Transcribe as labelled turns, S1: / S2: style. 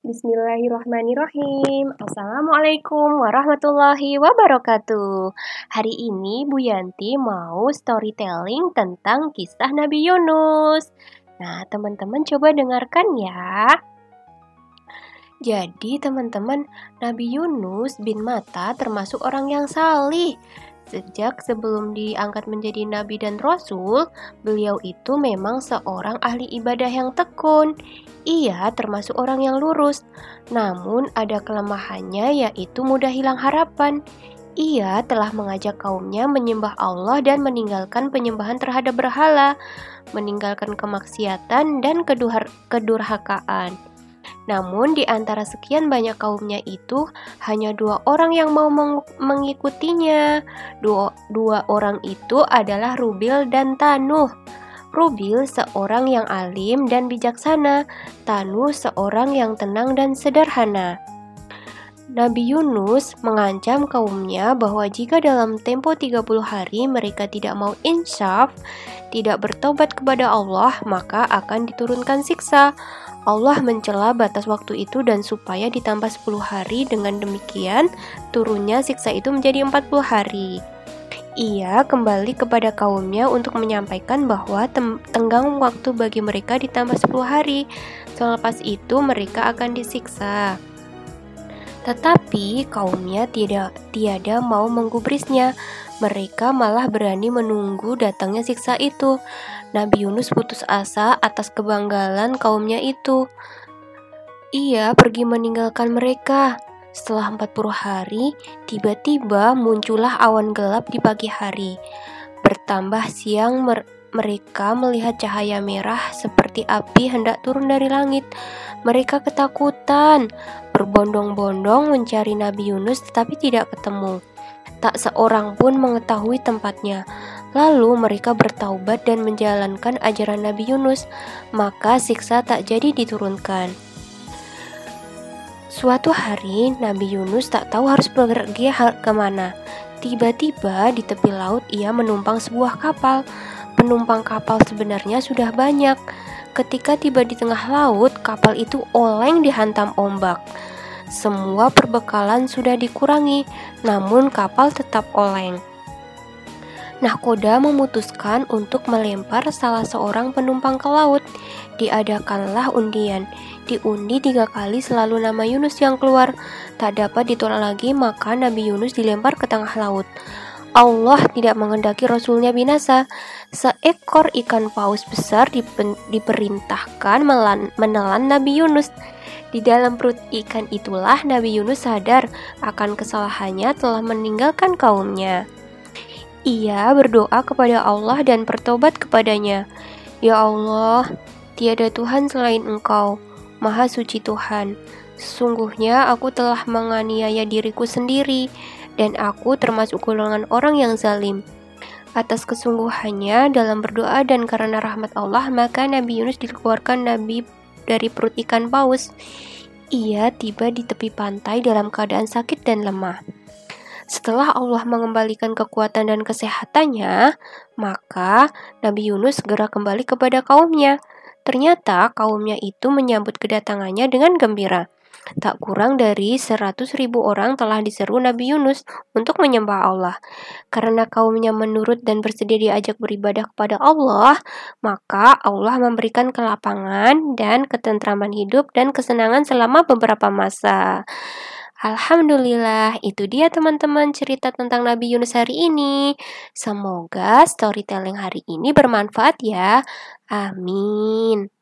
S1: Bismillahirrahmanirrahim. Assalamualaikum warahmatullahi wabarakatuh. Hari ini Bu Yanti mau storytelling tentang kisah Nabi Yunus. Nah, teman-teman coba dengarkan ya. Jadi, teman-teman, Nabi Yunus bin Mata termasuk orang yang salih. Sejak sebelum diangkat menjadi nabi dan rasul, beliau itu memang seorang ahli ibadah yang tekun. Ia termasuk orang yang lurus, namun ada kelemahannya yaitu mudah hilang harapan. Ia telah mengajak kaumnya menyembah Allah dan meninggalkan penyembahan terhadap berhala, meninggalkan kemaksiatan dan kedurhakaan. Namun di antara sekian banyak kaumnya itu hanya dua orang yang mau meng mengikutinya. Dua, dua orang itu adalah Rubil dan Tanuh. Rubil seorang yang alim dan bijaksana, Tanuh seorang yang tenang dan sederhana. Nabi Yunus mengancam kaumnya bahwa jika dalam tempo 30 hari mereka tidak mau insaf, tidak bertobat kepada Allah, maka akan diturunkan siksa. Allah mencela batas waktu itu dan supaya ditambah 10 hari dengan demikian turunnya siksa itu menjadi 40 hari. Ia kembali kepada kaumnya untuk menyampaikan bahwa tenggang waktu bagi mereka ditambah 10 hari. Selepas itu mereka akan disiksa. Tetapi kaumnya tidak tiada mau menggubrisnya. Mereka malah berani menunggu datangnya siksa itu. Nabi Yunus putus asa atas kebanggalan kaumnya itu. Ia pergi meninggalkan mereka. Setelah 40 hari, tiba-tiba muncullah awan gelap di pagi hari. Bertambah siang mer mereka melihat cahaya merah seperti api hendak turun dari langit. Mereka ketakutan, berbondong-bondong mencari Nabi Yunus tetapi tidak ketemu. Tak seorang pun mengetahui tempatnya. Lalu mereka bertaubat dan menjalankan ajaran Nabi Yunus, maka siksa tak jadi diturunkan. Suatu hari, Nabi Yunus tak tahu harus pergi ke mana. Tiba-tiba di tepi laut ia menumpang sebuah kapal. Penumpang kapal sebenarnya sudah banyak. Ketika tiba di tengah laut, kapal itu oleng dihantam ombak. Semua perbekalan sudah dikurangi, namun kapal tetap oleng. Nahkoda memutuskan untuk melempar salah seorang penumpang ke laut. Diadakanlah undian. Diundi tiga kali selalu nama Yunus yang keluar. Tak dapat ditolak lagi, maka Nabi Yunus dilempar ke tengah laut. Allah tidak mengendaki Rasulnya binasa. Seekor ikan paus besar diperintahkan menelan Nabi Yunus. Di dalam perut ikan itulah Nabi Yunus sadar akan kesalahannya telah meninggalkan kaumnya. Ia berdoa kepada Allah dan bertobat kepadanya. Ya Allah, tiada Tuhan selain Engkau, Maha Suci Tuhan. Sesungguhnya aku telah menganiaya diriku sendiri, dan aku termasuk golongan orang yang zalim. Atas kesungguhannya dalam berdoa dan karena rahmat Allah, maka Nabi Yunus dikeluarkan Nabi dari perut ikan paus. Ia tiba di tepi pantai dalam keadaan sakit dan lemah. Setelah Allah mengembalikan kekuatan dan kesehatannya, maka Nabi Yunus segera kembali kepada kaumnya. Ternyata kaumnya itu menyambut kedatangannya dengan gembira. Tak kurang dari seratus ribu orang telah diseru Nabi Yunus untuk menyembah Allah. Karena kaumnya menurut dan bersedia diajak beribadah kepada Allah, maka Allah memberikan kelapangan dan ketentraman hidup dan kesenangan selama beberapa masa. Alhamdulillah, itu dia teman-teman cerita tentang Nabi Yunus hari ini. Semoga storytelling hari ini bermanfaat ya. Amin.